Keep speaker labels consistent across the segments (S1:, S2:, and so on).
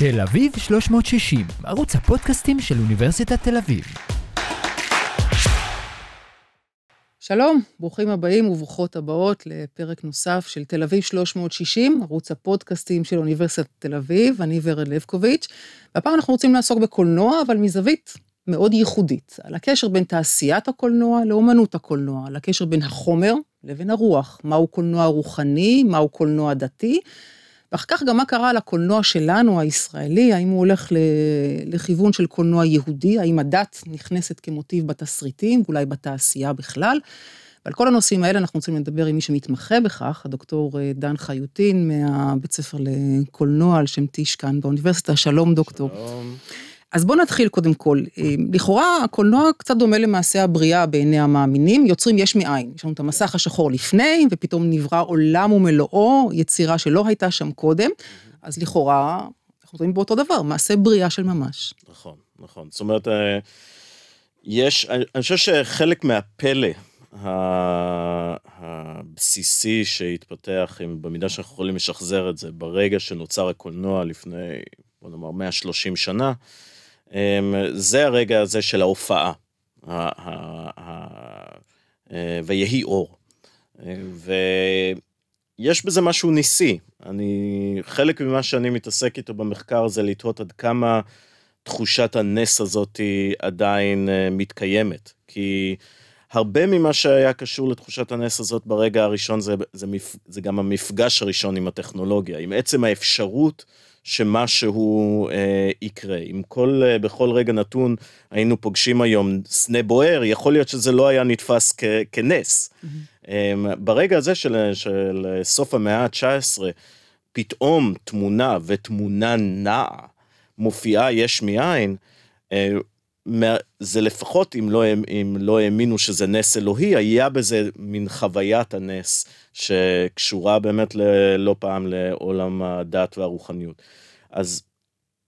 S1: תל אביב 360, ערוץ הפודקאסטים של אוניברסיטת תל אביב.
S2: שלום, ברוכים הבאים וברוכות הבאות לפרק נוסף של תל אביב 360, ערוץ הפודקאסטים של אוניברסיטת תל אביב, אני ורד לבקוביץ'. והפעם אנחנו רוצים לעסוק בקולנוע, אבל מזווית מאוד ייחודית, על הקשר בין תעשיית הקולנוע לאומנות הקולנוע, על הקשר בין החומר לבין הרוח, מהו קולנוע רוחני, מהו קולנוע דתי, ואחר כך גם מה קרה לקולנוע שלנו, הישראלי, האם הוא הולך לכיוון של קולנוע יהודי, האם הדת נכנסת כמוטיב בתסריטים, ואולי בתעשייה בכלל. ועל כל הנושאים האלה אנחנו רוצים לדבר עם מי שמתמחה בכך, הדוקטור אה, דן חיוטין מהבית ספר לקולנוע על שם טיש כאן באוניברסיטה. שלום דוקטור.
S3: שלום.
S2: אז בואו נתחיל קודם כל. אה, לכאורה הקולנוע קצת דומה למעשה הבריאה בעיני המאמינים, יוצרים יש מאין. יש לנו את המסך השחור לפני, ופתאום נברא עולם ומלואו, יצירה שלא הייתה שם קודם, אז לכאורה אנחנו רואים באותו דבר, מעשה בריאה של ממש.
S3: נכון, נכון. זאת אומרת, אה, יש, אני חושב שחלק מהפלא הבסיסי שהתפתח, במידה שאנחנו יכולים לשחזר את זה, ברגע שנוצר הקולנוע לפני, בוא נאמר, 130 שנה, זה הרגע הזה של ההופעה, אה, ויהי אור. ויש בזה משהו ניסי. אני, חלק ממה שאני מתעסק איתו במחקר זה לתהות עד כמה תחושת הנס הזאת עדיין אה, מתקיימת. כי הרבה ממה שהיה קשור לתחושת הנס הזאת ברגע הראשון זה, זה, זה גם המפגש הראשון עם הטכנולוגיה, עם עצם האפשרות שמשהו אה, יקרה. אם כל, אה, בכל רגע נתון היינו פוגשים היום סנה בוער, יכול להיות שזה לא היה נתפס כ, כנס. Mm-hmm. אה, ברגע הזה של, של סוף המאה ה-19, פתאום תמונה ותמונה נעה מופיעה יש מאין, אה, זה לפחות אם לא, אם לא האמינו שזה נס אלוהי, היה בזה מין חוויית הנס שקשורה באמת לא פעם לעולם הדת והרוחניות. אז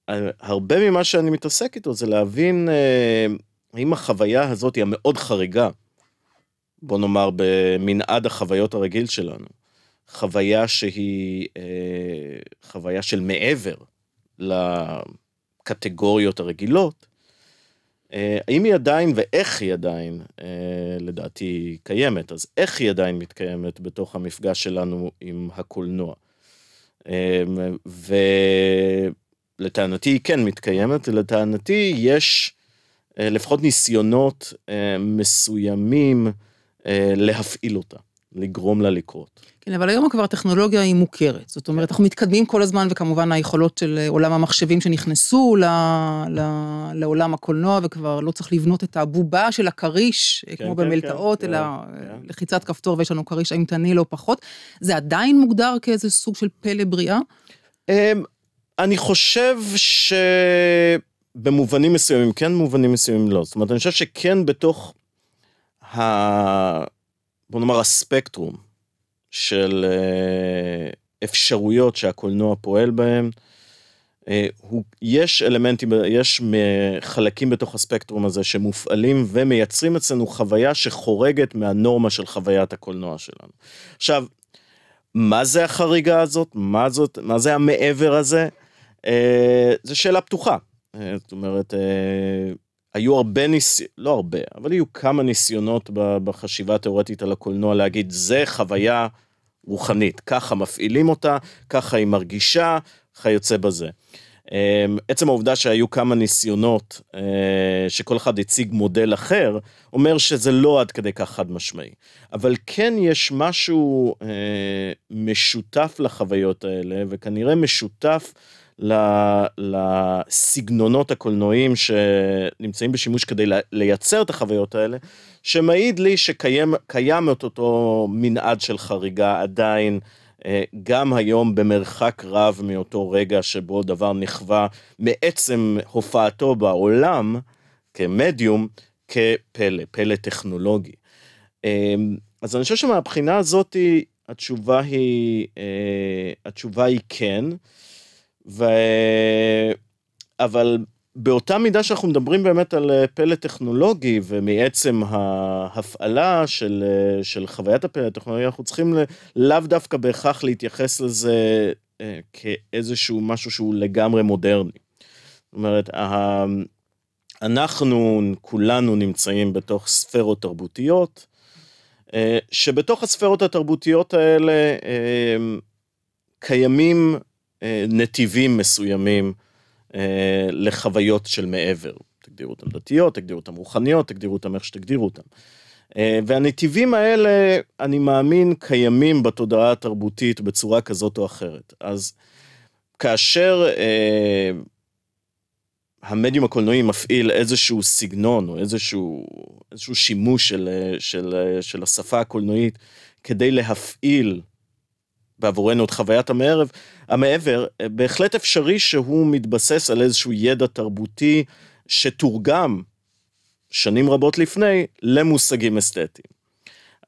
S3: אה, הרבה ממה שאני מתעסק איתו זה להבין אה, האם החוויה הזאת היא המאוד חריגה, בוא נאמר במנעד החוויות הרגיל שלנו, חוויה שהיא אה, חוויה של מעבר לקטגוריות הרגילות, אה, האם היא עדיין ואיך היא עדיין, אה, לדעתי, קיימת? אז איך היא עדיין מתקיימת בתוך המפגש שלנו עם הקולנוע? אה, ולטענתי היא כן מתקיימת, ולטענתי יש לפחות ניסיונות מסוימים להפעיל אותה, לגרום לה לקרות.
S2: כן, אבל היום כבר הטכנולוגיה היא מוכרת. זאת אומרת, אנחנו מתקדמים כל הזמן, וכמובן היכולות של אה, עולם המחשבים שנכנסו ל, ל, לעולם הקולנוע, וכבר לא צריך לבנות את הבובה של הכריש, אה, כן, כמו כן, במלתעות, כן, אלא כן. לחיצת כפתור ויש לנו כריש אימתני לא פחות. זה עדיין מוגדר כאיזה סוג של פלא בריאה?
S3: אמ, אני חושב שבמובנים מסוימים כן, במובנים מסוימים לא. זאת אומרת, אני חושב שכן בתוך ה... בוא נאמר הספקטרום. של אה, אפשרויות שהקולנוע פועל בהם. אה, יש אלמנטים, יש חלקים בתוך הספקטרום הזה שמופעלים ומייצרים אצלנו חוויה שחורגת מהנורמה של חוויית הקולנוע שלנו. עכשיו, מה זה החריגה הזאת? מה זאת, מה זה המעבר הזה? אה, זו שאלה פתוחה. זאת אומרת, היו הרבה ניסיונות, לא הרבה, אבל היו כמה ניסיונות בחשיבה התיאורטית על הקולנוע להגיד, זה חוויה רוחנית, ככה מפעילים אותה, ככה היא מרגישה, כיוצא בזה. אמ, עצם העובדה שהיו כמה ניסיונות אה, שכל אחד הציג מודל אחר, אומר שזה לא עד כדי כך חד משמעי. אבל כן יש משהו אה, משותף לחוויות האלה, וכנראה משותף לסגנונות הקולנועיים שנמצאים בשימוש כדי לייצר את החוויות האלה, שמעיד לי שקיים את אותו מנעד של חריגה עדיין. אה, גם היום במרחק רב מאותו רגע שבו דבר נכווה מעצם הופעתו בעולם כמדיום, כפלא, פלא טכנולוגי. אה, אז אני חושב שמבחינה הזאת התשובה היא, אה, התשובה היא כן. ו... אבל באותה מידה שאנחנו מדברים באמת על אה, פלא טכנולוגי ומעצם ההפעלה של, אה, של חוויית הפלא הטכנולוגי, אנחנו צריכים לאו דווקא בהכרח להתייחס לזה אה, כאיזשהו משהו שהוא לגמרי מודרני. זאת אומרת, אנחנו כולנו נמצאים בתוך ספרות תרבותיות, שבתוך הספרות התרבותיות האלה קיימים נתיבים מסוימים לחוויות של מעבר. תגדירו אותם דתיות, תגדירו אותם רוחניות, תגדירו אותם איך שתגדירו אותם. והנתיבים האלה, אני מאמין, קיימים בתודעה התרבותית בצורה כזאת או אחרת. אז כאשר המדיום הקולנועי מפעיל איזשהו סגנון או איזשהו, איזשהו שימוש של, של, של השפה הקולנועית כדי להפעיל בעבורנו את חוויית המערב, המעבר, בהחלט אפשרי שהוא מתבסס על איזשהו ידע תרבותי שתורגם שנים רבות לפני למושגים אסתטיים.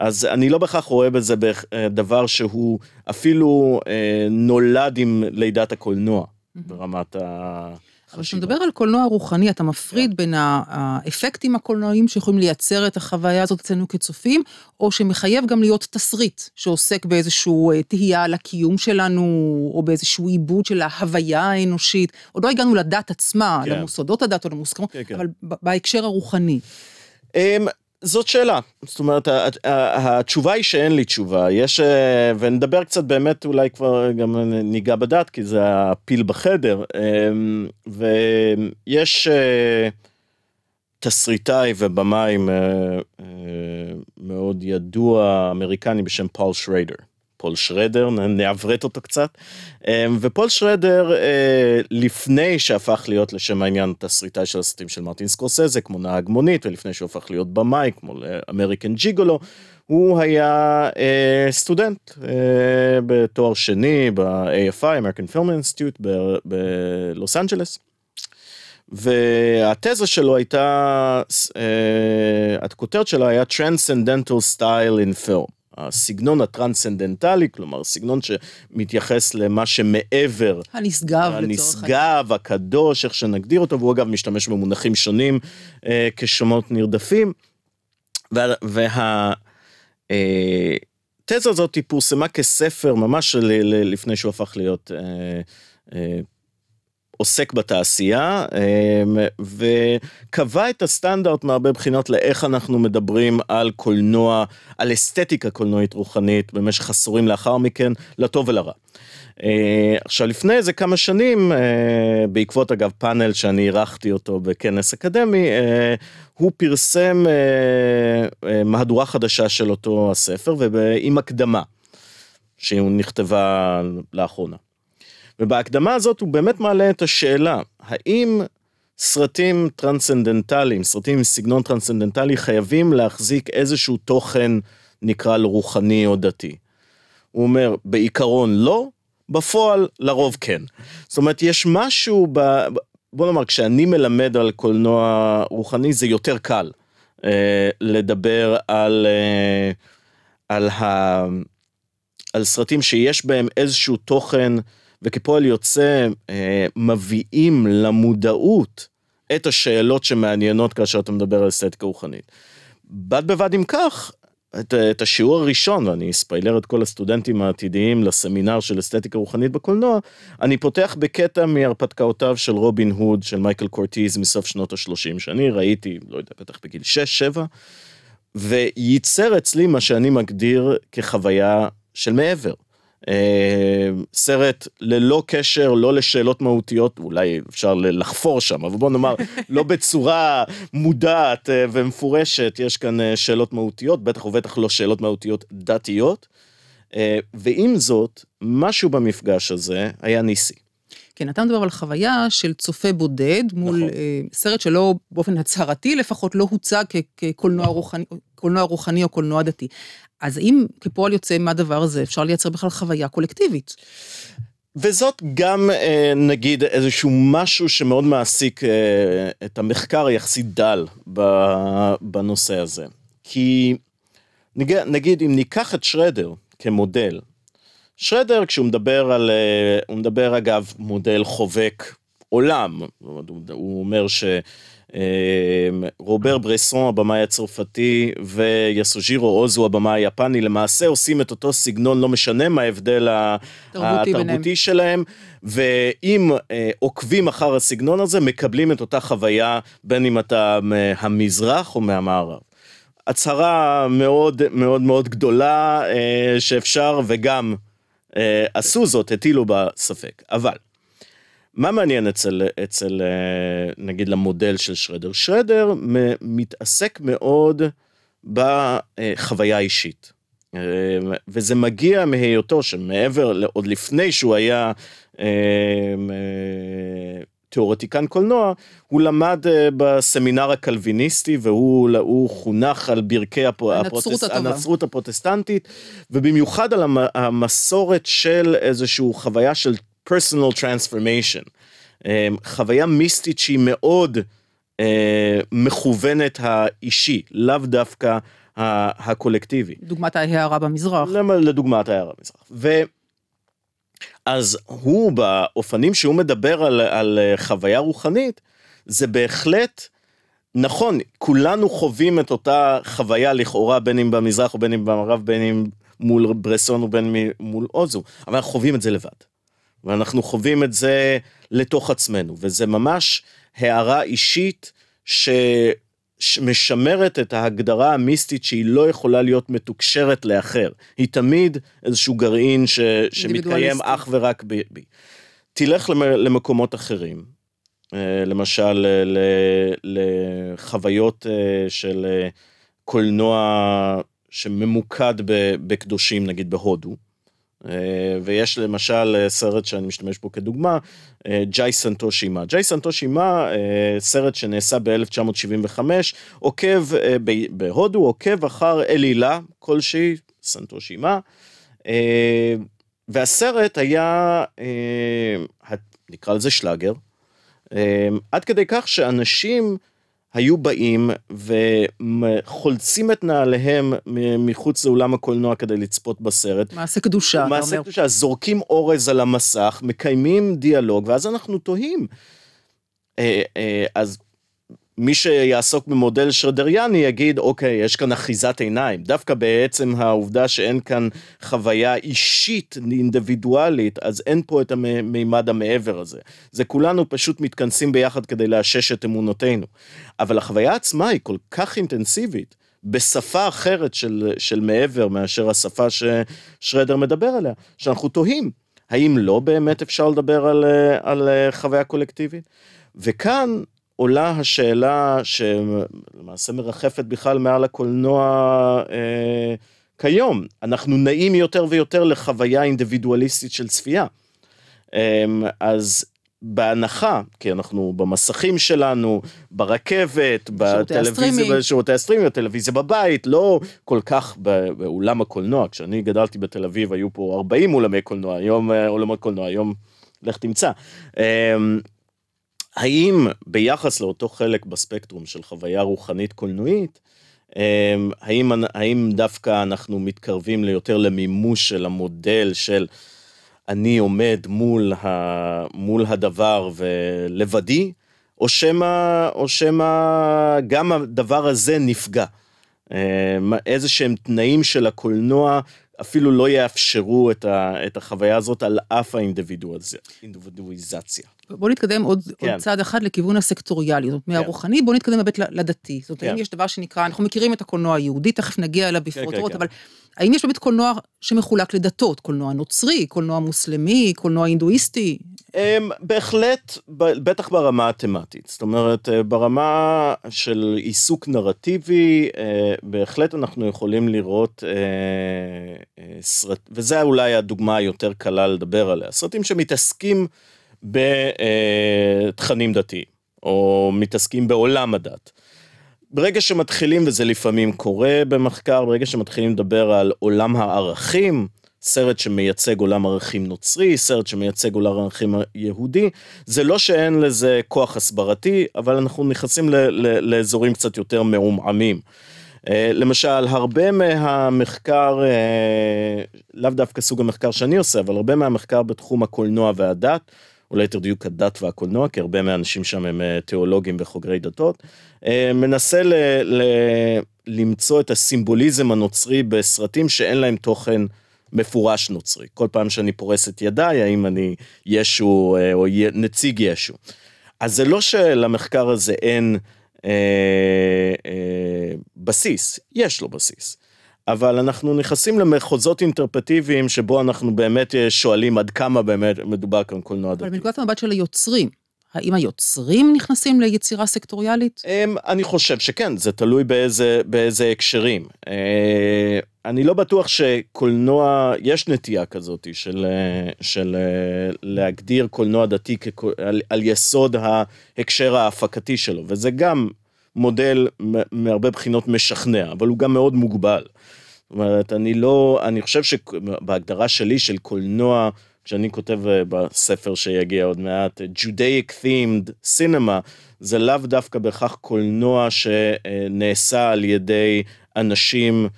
S3: אז אני לא בהכרח רואה בזה דבר שהוא אפילו אה, נולד עם לידת הקולנוע ברמת ה...
S2: אבל כשאתה מדבר על קולנוע רוחני, אתה מפריד כן. בין האפקטים הקולנועיים שיכולים לייצר את החוויה הזאת אצלנו כצופים, או שמחייב גם להיות תסריט שעוסק באיזושהי אה, תהייה על הקיום שלנו, או באיזשהו עיבוד של ההוויה האנושית. עוד לא הגענו לדת עצמה, כן. למוסדות הדת או למוסכמות, כן, כן. אבל בהקשר הרוחני.
S3: זאת שאלה, זאת אומרת, התשובה היא שאין לי תשובה, יש, אה, ונדבר קצת באמת, אולי כבר גם ניגע בדת, כי זה הפיל בחדר, אמ, ויש אה, תסריטאי ובמאי אה, מאוד ידוע, אמריקני בשם פול שרדר. פול שרדר, נעברת אותו קצת. אמ, ופול שרדר, אה, לפני שהפך להיות לשם העניין תסריטאי של הסרטים של מרטין סקורסזה, כמו נהג מונית, ולפני שהוא הפך להיות במאי, כמו אמריקן ג'יגולו, הוא היה אה, סטודנט אה, בתואר שני ב-AFI, American Film Institute בלוס אנג'לס. והתזה שלו הייתה, הכותרת שלו היה Transcendental Style in Film. הסגנון הטרנסצנדנטלי, כלומר סגנון שמתייחס למה שמעבר.
S2: הנשגב
S3: הנשגב, הקדוש, איך שנגדיר אותו, והוא אגב משתמש במונחים שונים אה, כשמות נרדפים. וה... וה אה, התזה הזאת פורסמה כספר ממש לפני שהוא הפך להיות אה, אה, עוסק בתעשייה אמ, וקבע את הסטנדרט מהרבה בחינות לאיך אנחנו מדברים על קולנוע, על אסתטיקה קולנועית רוחנית במשך עשורים לאחר מכן, לטוב ולרע. אה, עכשיו לפני איזה כמה שנים, אה, בעקבות אגב פאנל שאני אירחתי אותו בכנס אקדמי, אה, הוא פרסם מהדורה חדשה של אותו הספר ועם הקדמה, שהיא נכתבה לאחרונה. ובהקדמה הזאת הוא באמת מעלה את השאלה, האם סרטים טרנסצנדנטליים, סרטים עם סגנון טרנסצנדנטלי, חייבים להחזיק איזשהו תוכן, נקרא לו רוחני או דתי. הוא אומר, בעיקרון לא, בפועל לרוב כן. זאת אומרת, יש משהו, ב... בוא נאמר, כשאני מלמד על קולנוע רוחני, זה יותר קל אה, לדבר על, אה, על, ה... על סרטים שיש בהם איזשהו תוכן, וכפועל יוצא אה, מביאים למודעות את השאלות שמעניינות כאשר אתה מדבר על אסתטיקה רוחנית. בד בבד עם כך, את, את השיעור הראשון, ואני אספיילר את כל הסטודנטים העתידיים לסמינר של אסתטיקה רוחנית בקולנוע, אני פותח בקטע מהרפתקאותיו של רובין הוד, של מייקל קורטיז מסוף שנות ה-30, שאני ראיתי, לא יודע, בטח בגיל 6-7, וייצר אצלי מה שאני מגדיר כחוויה של מעבר. אה, סרט ללא קשר, לא לשאלות מהותיות, אולי אפשר לחפור שם, אבל בוא נאמר, לא בצורה מודעת אה, ומפורשת, יש כאן אה, שאלות מהותיות, בטח ובטח לא שאלות מהותיות דתיות. ועם זאת, משהו במפגש הזה היה ניסי.
S2: כן, אתה מדבר על חוויה של צופה בודד מול נכון. סרט שלא, באופן הצהרתי לפחות, לא הוצג כקולנוע רוחני, רוחני או קולנוע דתי. אז אם כפועל יוצא מהדבר הזה אפשר לייצר בכלל חוויה קולקטיבית.
S3: וזאת גם אה, נגיד איזשהו משהו שמאוד מעסיק אה, את המחקר היחסית דל בנושא הזה. כי נגיד, נגיד אם ניקח את שרדר כמודל, שרדר כשהוא מדבר על, אה, הוא מדבר אגב מודל חובק עולם, הוא אומר ש... רובר ברסון הבמאי הצרפתי ויסוג'ירו אוזו הבמאי היפני למעשה עושים את אותו סגנון לא משנה מה ההבדל. התרבותי שלהם ואם אה, עוקבים אחר הסגנון הזה מקבלים את אותה חוויה בין אם אתה מהמזרח או מהמערב. הצהרה מאוד מאוד מאוד גדולה אה, שאפשר וגם אה, עשו זאת הטילו בה ספק אבל. מה מעניין אצל, אצל אה, נגיד למודל של שרדר? שרדר מתעסק מאוד בחוויה האישית. אה, וזה מגיע מהיותו שמעבר, עוד לפני שהוא היה אה, אה, תיאורטיקן קולנוע, הוא למד אה, בסמינר הקלוויניסטי והוא הוא חונך על ברכי הפ-
S2: הנצרות
S3: הפרוטס-. הנצרות הפרוטסטנטית, ובמיוחד על המ- המסורת של איזושהי חוויה של personal transformation. אה, חוויה מיסטית שהיא מאוד אה, מכוונת האישי, לאו דווקא הקולקטיבי.
S2: דוגמת ההערה במזרח.
S3: לדוגמת העיירה המזרח. ו... אז הוא באופנים שהוא מדבר על, על אה, חוויה רוחנית, זה בהחלט נכון, כולנו חווים את אותה חוויה לכאורה בין אם במזרח או בין אם במערב, בין אם מול ברסון ובין אם מול אוזו, אבל אנחנו חווים את זה לבד. ואנחנו חווים את זה לתוך עצמנו, וזה ממש הערה אישית ש... שמשמרת את ההגדרה המיסטית שהיא לא יכולה להיות מתוקשרת לאחר. היא תמיד איזשהו גרעין ש... שמתקיים. אך ורק ב- בי. תלך למ- למקומות אחרים, אה, למשל ל- לחוויות אה, של אה, קולנוע שממוקד ב- בקדושים, נגיד בהודו. אה, ויש למשל אה, סרט שאני משתמש בו כדוגמה, אה, ג'אי סנטושימה. ג'אי סנטושימה, סרט שנעשה ב-1975, עוקב בהודו, עוקב אחר אלילה כלשהי, סנטושימה, והסרט היה, נקרא לזה שלאגר, עד כדי כך שאנשים היו באים וחולצים את נעליהם מחוץ לאולם הקולנוע כדי לצפות בסרט.
S2: מעשה קדושה, אתה
S3: מעשה. קדושה, זורקים אורז על המסך, מקיימים דיאלוג, ואז אנחנו תוהים. אה, אה, אז מי שיעסוק במודל שרדריאני יגיד, אוקיי, יש כאן אחיזת עיניים. דווקא בעצם העובדה שאין כאן חוויה אישית, אינדיבידואלית, אז אין פה את המימד המעבר הזה. זה כולנו פשוט מתכנסים ביחד כדי לאשש את אמונותינו. אבל החוויה עצמה היא כל כך אינטנסיבית, בשפה אחרת של, של מעבר מאשר השפה ששרדר מדבר עליה, שאנחנו תוהים, האם לא באמת אפשר לדבר על, על חוויה קולקטיבית? וכאן עולה השאלה שלמעשה מרחפת בכלל מעל הקולנוע אה, כיום, אנחנו נעים יותר ויותר לחוויה אינדיבידואליסטית של צפייה. אה, אז בהנחה, כי אנחנו במסכים שלנו, ברכבת, בטלוויזיה. בשירותי הסטרימינג, בטלוויזיה בבית, לא כל כך באולם הקולנוע. כשאני גדלתי בתל אביב היו פה 40 אולמי קולנוע, היום אה, אולמות קולנוע, היום לך תמצא. האם ביחס לאותו חלק בספקטרום של חוויה רוחנית קולנועית, אה, האם, האם דווקא אנחנו מתקרבים ליותר למימוש של המודל של אני עומד מול, ה, מול הדבר ולבדי, או שמא, או שמא גם הדבר הזה נפגע. מה- איזה שהם תנאים של הקולנוע אפילו לא יאפשרו את, ה, את החוויה הזאת על אף האינדיבידואליזציה.
S2: בוא נתקדם עוד,
S3: כן.
S2: עוד צעד אחד לכיוון הסקטוריאלי, זאת אומרת, מהרוחני, בוא נתקדם באמת לדתי. זאת אומרת,
S3: כן.
S2: האם יש דבר שנקרא, אנחנו מכירים את הקולנוע היהודי, תכף נגיע אליו בפרוטרוט,
S3: כן.
S2: אבל האם יש באמת קולנוע שמחולק לדתות? קולנוע נוצרי, קולנוע מוסלמי, קולנוע הינדואיסטי?
S3: הם, בהחלט, בטח ברמה התמטית, זאת אומרת, אה, ברמה של עיסוק נרטיבי, אה, בהחלט אנחנו יכולים לראות אה, סרט, וזה אולי הדוגמה היותר קלה לדבר עליה, סרטים שמתעסקים בתכנים דתיים, או מתעסקים בעולם הדת. ברגע שמתחילים, וזה לפעמים קורה במחקר, ברגע שמתחילים לדבר על עולם הערכים, סרט שמייצג עולם ערכים נוצרי, סרט שמייצג עולם ערכים יהודי, זה לא שאין לזה כוח הסברתי, אבל אנחנו נכנסים ל- ל- לאזורים קצת יותר מעומעמים. אה, למשל, הרבה מהמחקר, אה, לאו דווקא סוג המחקר שאני עושה, אבל הרבה מהמחקר בתחום הקולנוע והדת, או ליתר דיוק הדת והקולנוע, כי הרבה מהאנשים שם הם אה, תיאולוגים וחוגרי דתות, אה, מנסה ל, ל, למצוא את הסימבוליזם הנוצרי בסרטים שאין להם תוכן מפורש נוצרי. כל פעם שאני פורס את ידיי, האם אני ישו אה, או נציג ישו. אז זה לא שלמחקר הזה אין אה, אה, בסיס, יש לו בסיס. אבל אנחנו נכנסים למחוזות אינטרפטטיביים שבו אנחנו באמת אה, שואלים עד כמה באמת מדובר כאן קולנוע דתי.
S2: אבל מנקודת המבט של היוצרים, האם היוצרים נכנסים ליצירה סקטוריאלית?
S3: אמ, אני חושב שכן, זה תלוי באיזה, באיזה הקשרים. אה, אני לא בטוח שקולנוע, יש נטייה כזאת של, אה, של להגדיר קולנוע דתי כקול, על, על יסוד ההקשר ההפקתי שלו, וזה גם מודל מהרבה בחינות משכנע, אבל הוא גם מאוד מוגבל. זאת אומרת, אני לא, אני חושב שבהגדרה שלי של קולנוע, כשאני כותב אה, בספר שיגיע עוד מעט, Judaic Themed Cinema, זה לאו דווקא בהכרח קולנוע שנעשה על ידי אנשים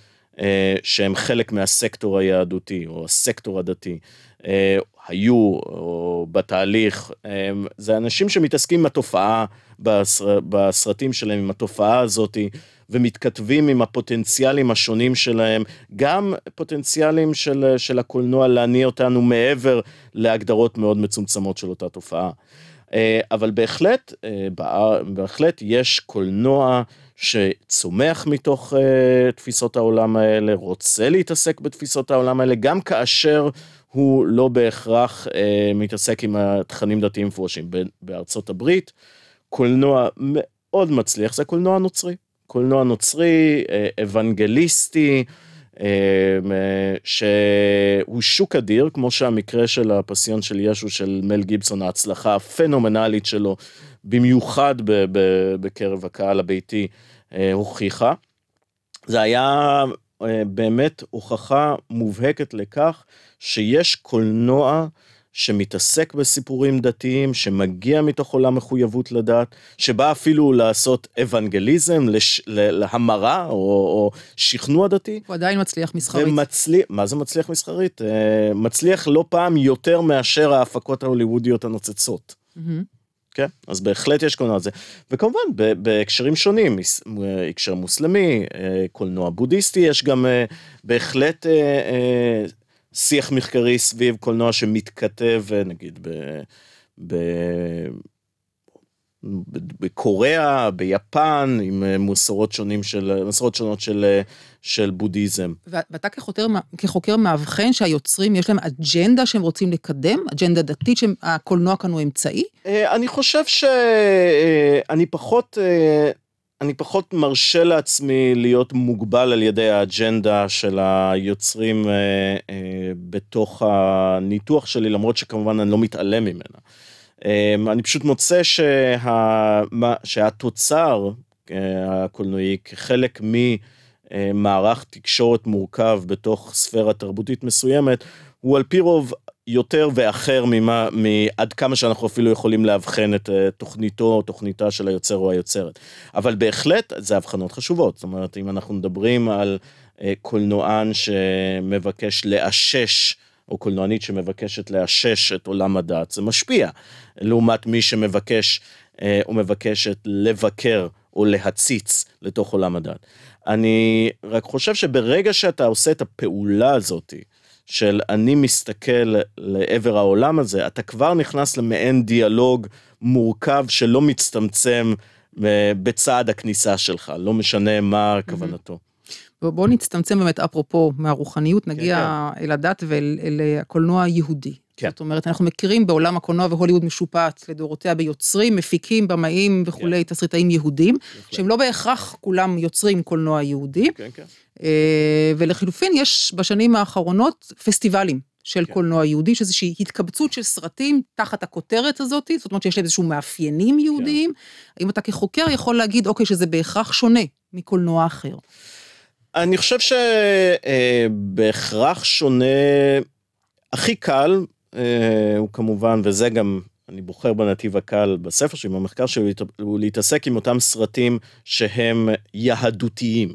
S3: אה, שהם חלק מהסקטור היהדותי או הסקטור הדתי. אה, היו או בתהליך, זה אנשים שמתעסקים עם התופעה בסר, בסרטים שלהם, עם התופעה הזאת, ומתכתבים עם הפוטנציאלים השונים שלהם, גם פוטנציאלים של, של הקולנוע להניע אותנו מעבר להגדרות מאוד מצומצמות של אותה תופעה. אה, אבל בהחלט, אה, בהחלט יש קולנוע שצומח מתוך uh, תפיסות העולם האלה, רוצה להתעסק בתפיסות העולם האלה, גם כאשר הוא לא בהכרח uh, מתעסק עם התכנים דתיים מפורשים. בארצות הברית, קולנוע מאוד מצליח זה קולנוע נוצרי. קולנוע נוצרי, uh, אוונגליסטי, uh, שהוא שוק אדיר, כמו שהמקרה של הפסיון של ישו של מל גיבסון, ההצלחה הפנומנלית שלו, במיוחד בקרב הקהל הביתי, אה, הוכיחה. זה היה אה, באמת הוכחה מובהקת לכך שיש קולנוע שמתעסק בסיפורים דתיים, שמגיע מתוך עולם מחויבות לדת, שבא אפילו לעשות אוונגליזם, לש, להמרה או, או שכנוע דתי.
S2: הוא עדיין מצליח מסחרית.
S3: ומצליח, מה זה מצליח מסחרית? אה, מצליח לא פעם יותר מאשר ההפקות ההוליוודיות הנוצצות. Mm-hmm. כן, אז בהחלט יש קולנוע הזה. וכמובן בהקשרים שונים, הקשר מוסלמי, אה, קולנוע בודהיסטי, יש גם אה, בהחלט אה, שיח מחקרי סביב קולנוע שמתכתב נגיד ב... ב בקוריאה, ביפן, עם אה, מסורות שונים של, מסורות שונות של, אה, של בודהיזם.
S2: ואתה כחוקר, כחוקר מאבחן שהיוצרים יש להם אג'נדה שהם רוצים לקדם? אג'נדה דתית שהקולנוע כאן הוא אמצעי?
S3: אה, אני חושב שאני פחות... אני פחות מרשה לעצמי להיות מוגבל על ידי האג'נדה של היוצרים אה, אה, בתוך הניתוח שלי, למרות שכמובן אני לא מתעלם ממנה. אמ, אני פשוט מוצא שה... שהתוצר אה, הקולנועי כחלק ממערך תקשורת מורכב בתוך ספירה תרבותית מסוימת, הוא על פי רוב יותר ואחר ממה, מעד כמה שאנחנו אפילו יכולים לאבחן את אה, תוכניתו או תוכניתה של היוצר או היוצרת. אבל בהחלט זה הבחנות חשובות, זאת אומרת אם אנחנו מדברים על אה, קולנוען שמבקש לאשש או קולנוענית שמבקשת לאשש את עולם הדת, זה משפיע, לעומת מי שמבקש אה, או מבקשת לבקר או להציץ לתוך עולם הדת. אני רק חושב שברגע שאתה עושה את הפעולה הזאתי, של אני מסתכל לעבר העולם הזה, אתה כבר נכנס למעין דיאלוג מורכב שלא מצטמצם אה, בצעד הכניסה שלך, לא משנה מה כוונתו.
S2: בואו נצטמצם באמת, אפרופו מהרוחניות, נגיע כן, כן. אל הדת ואל הקולנוע היהודי. כן. זאת אומרת, אנחנו מכירים בעולם הקולנוע והוליווד משופעת לדורותיה ביוצרים, מפיקים, במאים וכולי, כן. תסריטאים יהודים, שהם לא בהכרח כולם יוצרים קולנוע יהודי. כן, כן. אה, ולחילופין, יש בשנים האחרונות פסטיבלים של כן. קולנוע יהודי, שזה איזושהי התקבצות של סרטים תחת הכותרת הזאת, זאת אומרת שיש להם איזשהו מאפיינים יהודיים. כן. האם אתה כחוקר יכול להגיד, אוקיי, שזה בהכרח שונה מקולנוע אחר?
S3: אני חושב שבהכרח שונה, הכי קל אה, הוא כמובן, וזה גם, אני בוחר בנתיב הקל בספר שלי, במחקר שלי, הוא להתעסק עם אותם סרטים שהם יהדותיים.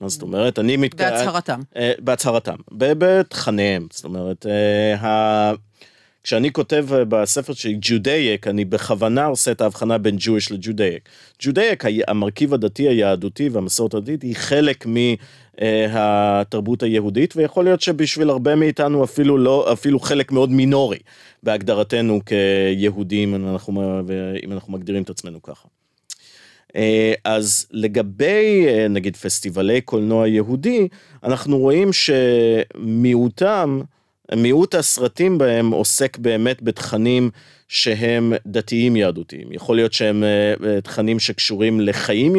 S3: מה זאת אומרת? אני
S2: מת... בהצהרתם.
S3: אה, בהצהרתם, בתכניהם, זאת אומרת, אה, כשאני כותב אה, בספר שלי ג'ודאיק, אני בכוונה עושה את ההבחנה בין Jewish לג'ודאיק. ג'ודאיק, המרכיב הדתי היהדותי והמסורת הדתית, היא חלק מהתרבות היהודית, ויכול להיות שבשביל הרבה מאיתנו אפילו לא, אפילו חלק מאוד מינורי בהגדרתנו כיהודים, אם אנחנו, אם אנחנו מגדירים את עצמנו ככה. אה, אז לגבי אה, נגיד פסטיבלי קולנוע יהודי, אנחנו רואים שמיעוטם, מיעוט הסרטים בהם עוסק באמת בתכנים שהם דתיים יהדותיים. יכול להיות שהם אה, תכנים שקשורים לחיים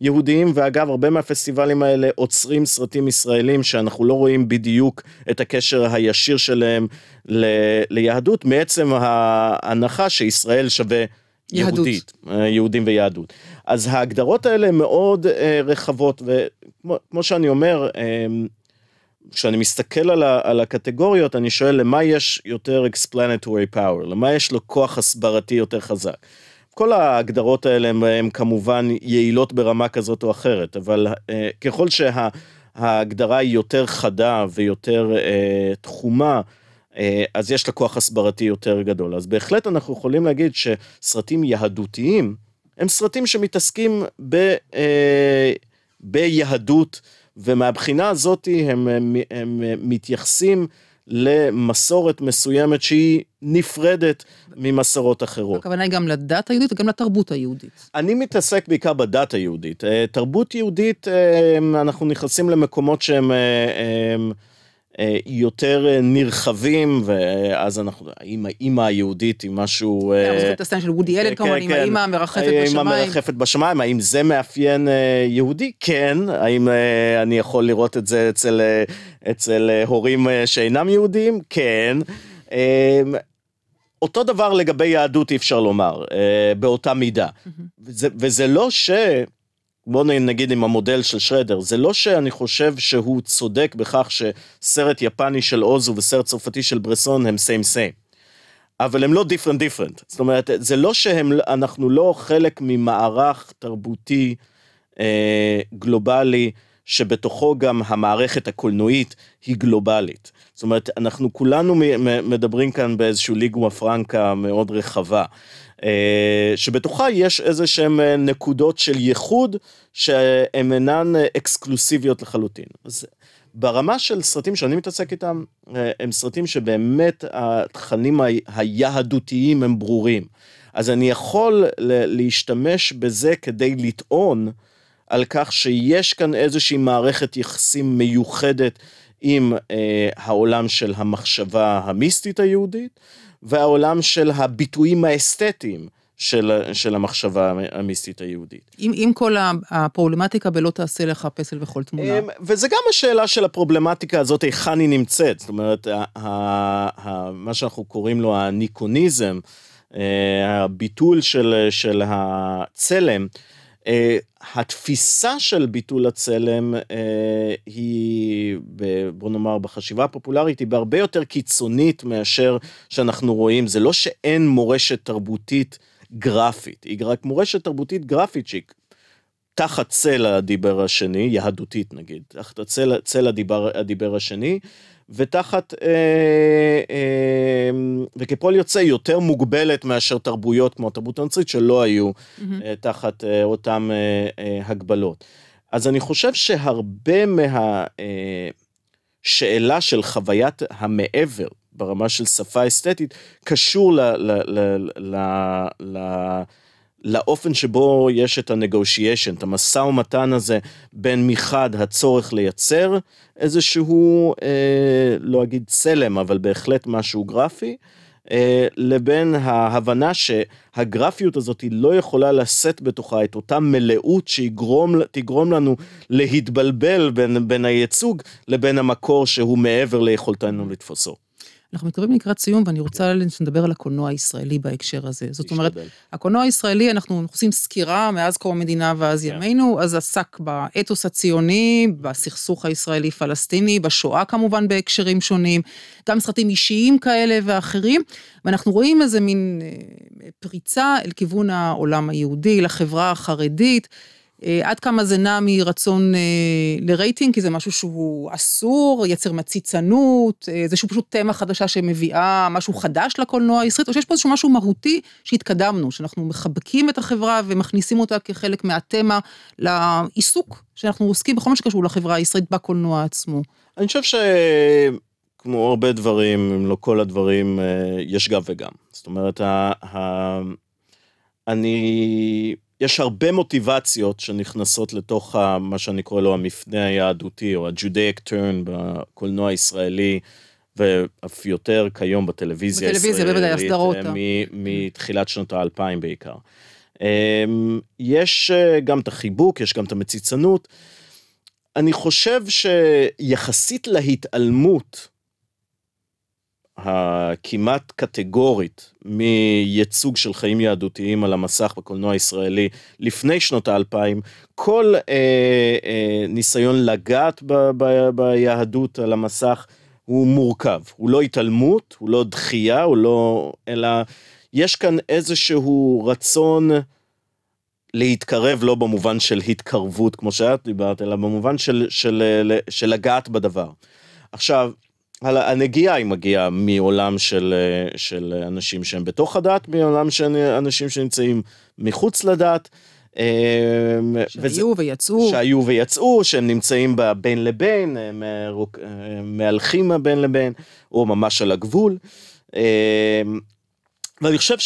S3: יהודיים, ואגב, הרבה מהפסטיבלים האלה עוצרים סרטים ישראלים שאנחנו לא רואים בדיוק את הקשר הישיר שלהם ל- ליהדות, מעצם ההנחה שישראל שווה יהודית, יהדות. יהודים ויהדות. אז ההגדרות האלה מאוד אה, רחבות, וכמו שאני אומר, אה, כשאני מסתכל על, ה, על הקטגוריות, אני שואל למה יש יותר explanatory power, למה יש לו כוח הסברתי יותר חזק. כל ההגדרות האלה הן כמובן יעילות ברמה כזאת או אחרת, אבל אה, ככל שההגדרה היא יותר חדה ויותר אה, תחומה, אה, אז יש לה כוח הסברתי יותר גדול. אז בהחלט אנחנו יכולים להגיד שסרטים יהדותיים הם סרטים שמתעסקים ב, אה, ביהדות, ומהבחינה הזאת הם, הם, הם מתייחסים למסורת מסוימת שהיא נפרדת ממסורות אחרות.
S2: הכוונה היא גם לדת היהודית וגם לתרבות היהודית.
S3: אני מתעסק בעיקר בדת היהודית. אה, תרבות יהודית, אנחנו נכנסים למקומות שהם... אה, יותר אה, נרחבים, ואז אנחנו, האימא היהודית היא משהו...
S2: כן, זוכרת את הסצנה של וודי אלן כמובן, עם האימא המרחפת בשמיים.
S3: האימא המרחפת בשמיים, האם זה מאפיין אה, יהודי? כן. האם אני יכול לראות את זה אצל, אצל הורים שאינם יהודים? כן. אותו דבר לגבי יהדות אי אפשר לומר, באותה מידה. וזה, וזה לא ש... בוא נגיד עם המודל של שרדר, זה לא שאני חושב שהוא צודק בכך שסרט יפני של אוזו וסרט צרפתי של ברסון הם סיים סיים. אבל הם לא דיפרנט דיפרנט. זאת אומרת, זה לא שאנחנו לא חלק ממערך תרבותי אה, גלובלי, שבתוכו גם המערכת הקולנועית היא גלובלית. זאת אומרת, אנחנו כולנו מדברים כאן באיזשהו ליגווה פרנקה מאוד רחבה. אה, שבתוכה יש איזה שהם אה, נקודות של ייחוד שהן אינן אה, אקסקלוסיביות לחלוטין. אז ברמה של סרטים שאני מתעסק איתם, הם סרטים שבאמת התכנים היהדותיים הם ברורים. אז אני יכול להשתמש בזה כדי לטעון על כך שיש כאן איזושהי מערכת יחסים מיוחדת עם העולם של המחשבה המיסטית היהודית, והעולם של הביטויים האסתטיים של, של המחשבה המיסטית היהודית.
S2: עם, עם כל הפרובלמטיקה בלא תעשה לך פסל וכל תמונה. אמ,
S3: וזה גם השאלה של הפרובלמטיקה הזאת, היכן היא נמצאת. זאת אומרת, ה, ה, ה, מה שאנחנו קוראים לו הניקוניזם, אה, הביטול של, של הצלם, התפיסה של ביטול הצלם אה, היא, בוא נאמר, בחשיבה הפופולרית, היא בהרבה יותר קיצונית מאשר שאנחנו רואים, זה לא שאין מורשת תרבותית גרפית, היא רק מורשת תרבותית גרפית שהיא תחת צל הדיבר השני, יהדותית נגיד, תחת צל הדיבר, הדיבר השני, ותחת, אה, אה, וכפועל יוצא יותר מוגבלת מאשר תרבויות כמו התרבות הנוצרית שלא היו mm-hmm. אה, תחת אה, אותן אה, אה, הגבלות. אז אני חושב שהרבה מהשאלה אה, של חוויית המעבר ברמה של שפה אסתטית קשור ל... ל, ל, ל, ל לאופן שבו יש את ה-negotiation, את המשא ומתן הזה בין מחד הצורך לייצר איזשהו, אה, לא אגיד צלם, אבל בהחלט משהו גרפי, אה, לבין ההבנה שהגרפיות הזאת היא לא יכולה לשאת בתוכה את אותה מלאות שתגרום לנו להתבלבל בין, בין הייצוג לבין המקור שהוא מעבר ליכולתנו לתפוסו.
S2: אנחנו מתקרבים לקראת סיום, ואני רוצה שנדבר על הקולנוע הישראלי בהקשר הזה. זאת אומרת, הקולנוע הישראלי, אנחנו עושים סקירה מאז קום המדינה ואז. כן. ימינו, אז עסק באתוס הציוני, בסכסוך הישראלי-פלסטיני, בשואה כמובן בהקשרים שונים, גם סרטים אישיים כאלה ואחרים, ואנחנו רואים איזה מין אה, פריצה אל כיוון העולם היהודי, לחברה החרדית. אה, עד כמה זה נע מרצון אה, לרייטינג, כי זה משהו שהוא אסור, יצר מציצנות, אה, זה שהוא פשוט תמה חדשה שמביאה משהו חדש לקולנוע הישראלית, או שיש פה איזשהו משהו מהותי שהתקדמנו, שאנחנו מחבקים את החברה ומכניסים אותה כחלק מהתמה לעיסוק שאנחנו עוסקים בכל מה שקשור לחברה הישראלית בקולנוע עצמו.
S3: אני חושב שכמו הרבה דברים, אם לא כל הדברים, אה, יש גם וגם. זאת אומרת, ה... ה... אני... יש הרבה מוטיבציות שנכנסות לתוך ה... מה שאני קורא לו המפנה היהדותי, או ה-Judaic turn בקולנוע הישראלי, ואף יותר כיום בטלוויזיה
S2: בטלוויזיה, בוודאי, הסדרות.
S3: אה, מ- מתחילת שנות האלפיים בעיקר. אמ, יש אה, גם את החיבוק, יש גם את המציצנות. אני חושב שיחסית להתעלמות הכמעט קטגורית מייצוג של חיים יהדותיים על המסך בקולנוע הישראלי לפני שנות האלפיים, כל אה, אה, ניסיון לגעת ב, ב, ביהדות על המסך הוא מורכב, הוא לא התעלמות, הוא לא דחייה, הוא לא... אלא יש כאן איזשהו רצון להתקרב, לא במובן של התקרבות כמו שאת דיברת, אלא במובן של, של, של, של לגעת בדבר. עכשיו, הנגיעה היא מגיעה מעולם של, של אנשים שהם בתוך הדת, מעולם של אנשים שנמצאים מחוץ לדת.
S2: שהיו וזה, ויצאו.
S3: שהיו ויצאו, שהם נמצאים בין לבין, הם מהלכים בין לבין, או ממש על הגבול. ואני חושב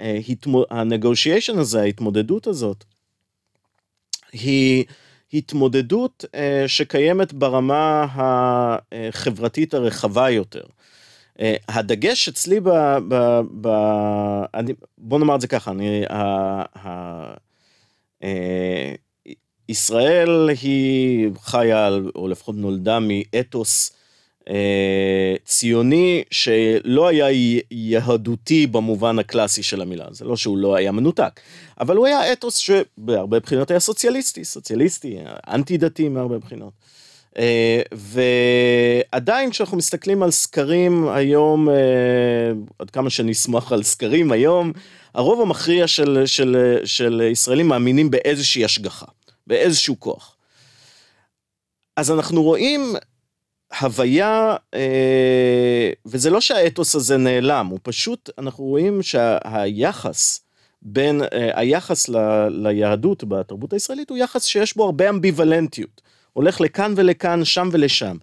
S3: שהנגושיישן הזה, ההתמודדות הזאת, היא התמודדות אה, שקיימת ברמה החברתית הרחבה יותר. אה, הדגש אצלי ב... ב, ב אני, בוא נאמר את זה ככה, אני... ה, ה, אה, ישראל היא חיה, או לפחות נולדה מאתוס ציוני שלא היה יהדותי במובן הקלאסי של המילה, זה לא שהוא לא היה מנותק, אבל הוא היה אתוס שבהרבה בחינות היה סוציאליסטי, סוציאליסטי, אנטי דתי מהרבה בחינות. אה, ועדיין כשאנחנו מסתכלים על סקרים היום, אה, עד כמה שנסמך על סקרים היום, הרוב המכריע של, של, של ישראלים מאמינים באיזושהי השגחה, באיזשהו כוח. אז אנחנו רואים הוויה, אה, וזה לא שהאתוס הזה נעלם, הוא פשוט, אנחנו רואים שהיחס בין, אה, היחס ל, ליהדות בתרבות הישראלית הוא יחס שיש בו הרבה אמביוולנטיות. הולך לכאן ולכאן, שם ולשם.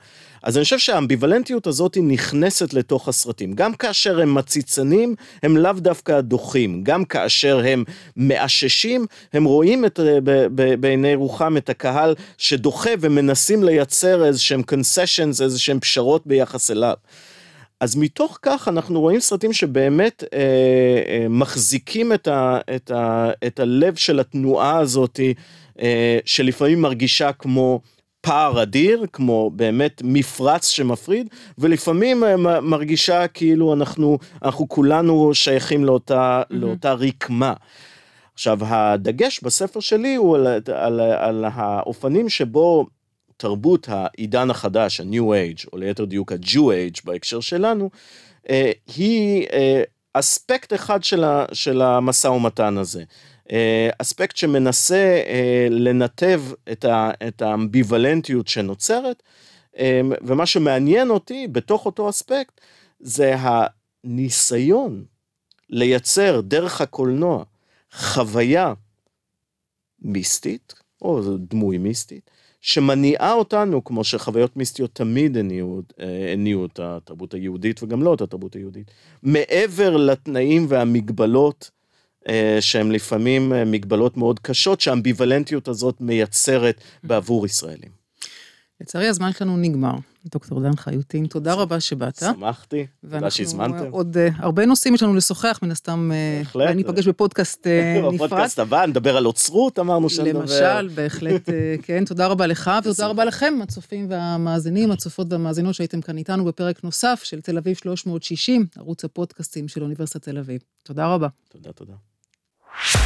S3: אז אני חושב שהאמביוולנטיות הזאת נכנסת לתוך הסרטים. גם כאשר הם מציצנים, הם לאו דווקא דוחים. גם כאשר הם מאששים, הם רואים את, בעיני רוחם את הקהל שדוחה ומנסים לייצר איזה שהם concessions, איזה שהם פשרות ביחס אליו. אז מתוך כך אנחנו רואים סרטים שבאמת אה, אה, מחזיקים את, ה, את, ה, את הלב של התנועה הזאת, אה, שלפעמים מרגישה כמו פער אדיר, כמו באמת מפרץ שמפריד, ולפעמים אה, מרגישה כאילו אנחנו, אנחנו כולנו שייכים לאותה, mm-hmm. לאותה רקמה. עכשיו, הדגש בספר שלי הוא על, על, על האופנים שבו תרבות העידן החדש, ה-New Age, או ליתר דיוק ה-Jew Age בהקשר שלנו, אה, היא אה, אספקט אחד של המשא ומתן הזה. אה, אספקט שמנסה אה, לנתב את האמביוולנטיות שנוצרת, אה, ומה שמעניין אותי בתוך אותו אספקט זה הניסיון לייצר דרך הקולנוע חוויה מיסטית, או דמוי מיסטית, שמניעה אותנו, כמו שחוויות מיסטיות תמיד הניעו, הניעו את התרבות היהודית וגם לא את התרבות היהודית, מעבר לתנאים והמגבלות שהן לפעמים אה, מגבלות מאוד קשות שהאמביוולנטיות הזאת מייצרת בעבור ישראלים.
S2: לצערי הזמן שלנו נגמר. דוקטור דן חיוטין, תודה רבה שבאת.
S3: שמחתי, תודה שהזמנתם.
S2: ואנחנו עוד הרבה נושאים יש לנו לשוחח, מן הסתם, בהחלט. אני אפגש בפודקאסט נפרד.
S3: בפודקאסט הבא, נדבר על אוצרות, אמרנו שנדבר.
S2: למשל, בהחלט, כן, תודה רבה לך, ותודה רבה לכם, הצופים והמאזינים, הצופות והמאזינות שהייתם כאן איתנו בפרק נוסף של תל אביב 360, ערוץ הפודקאסטים של אוניברסיטת תל אביב. תודה רבה.
S3: תודה, תודה. you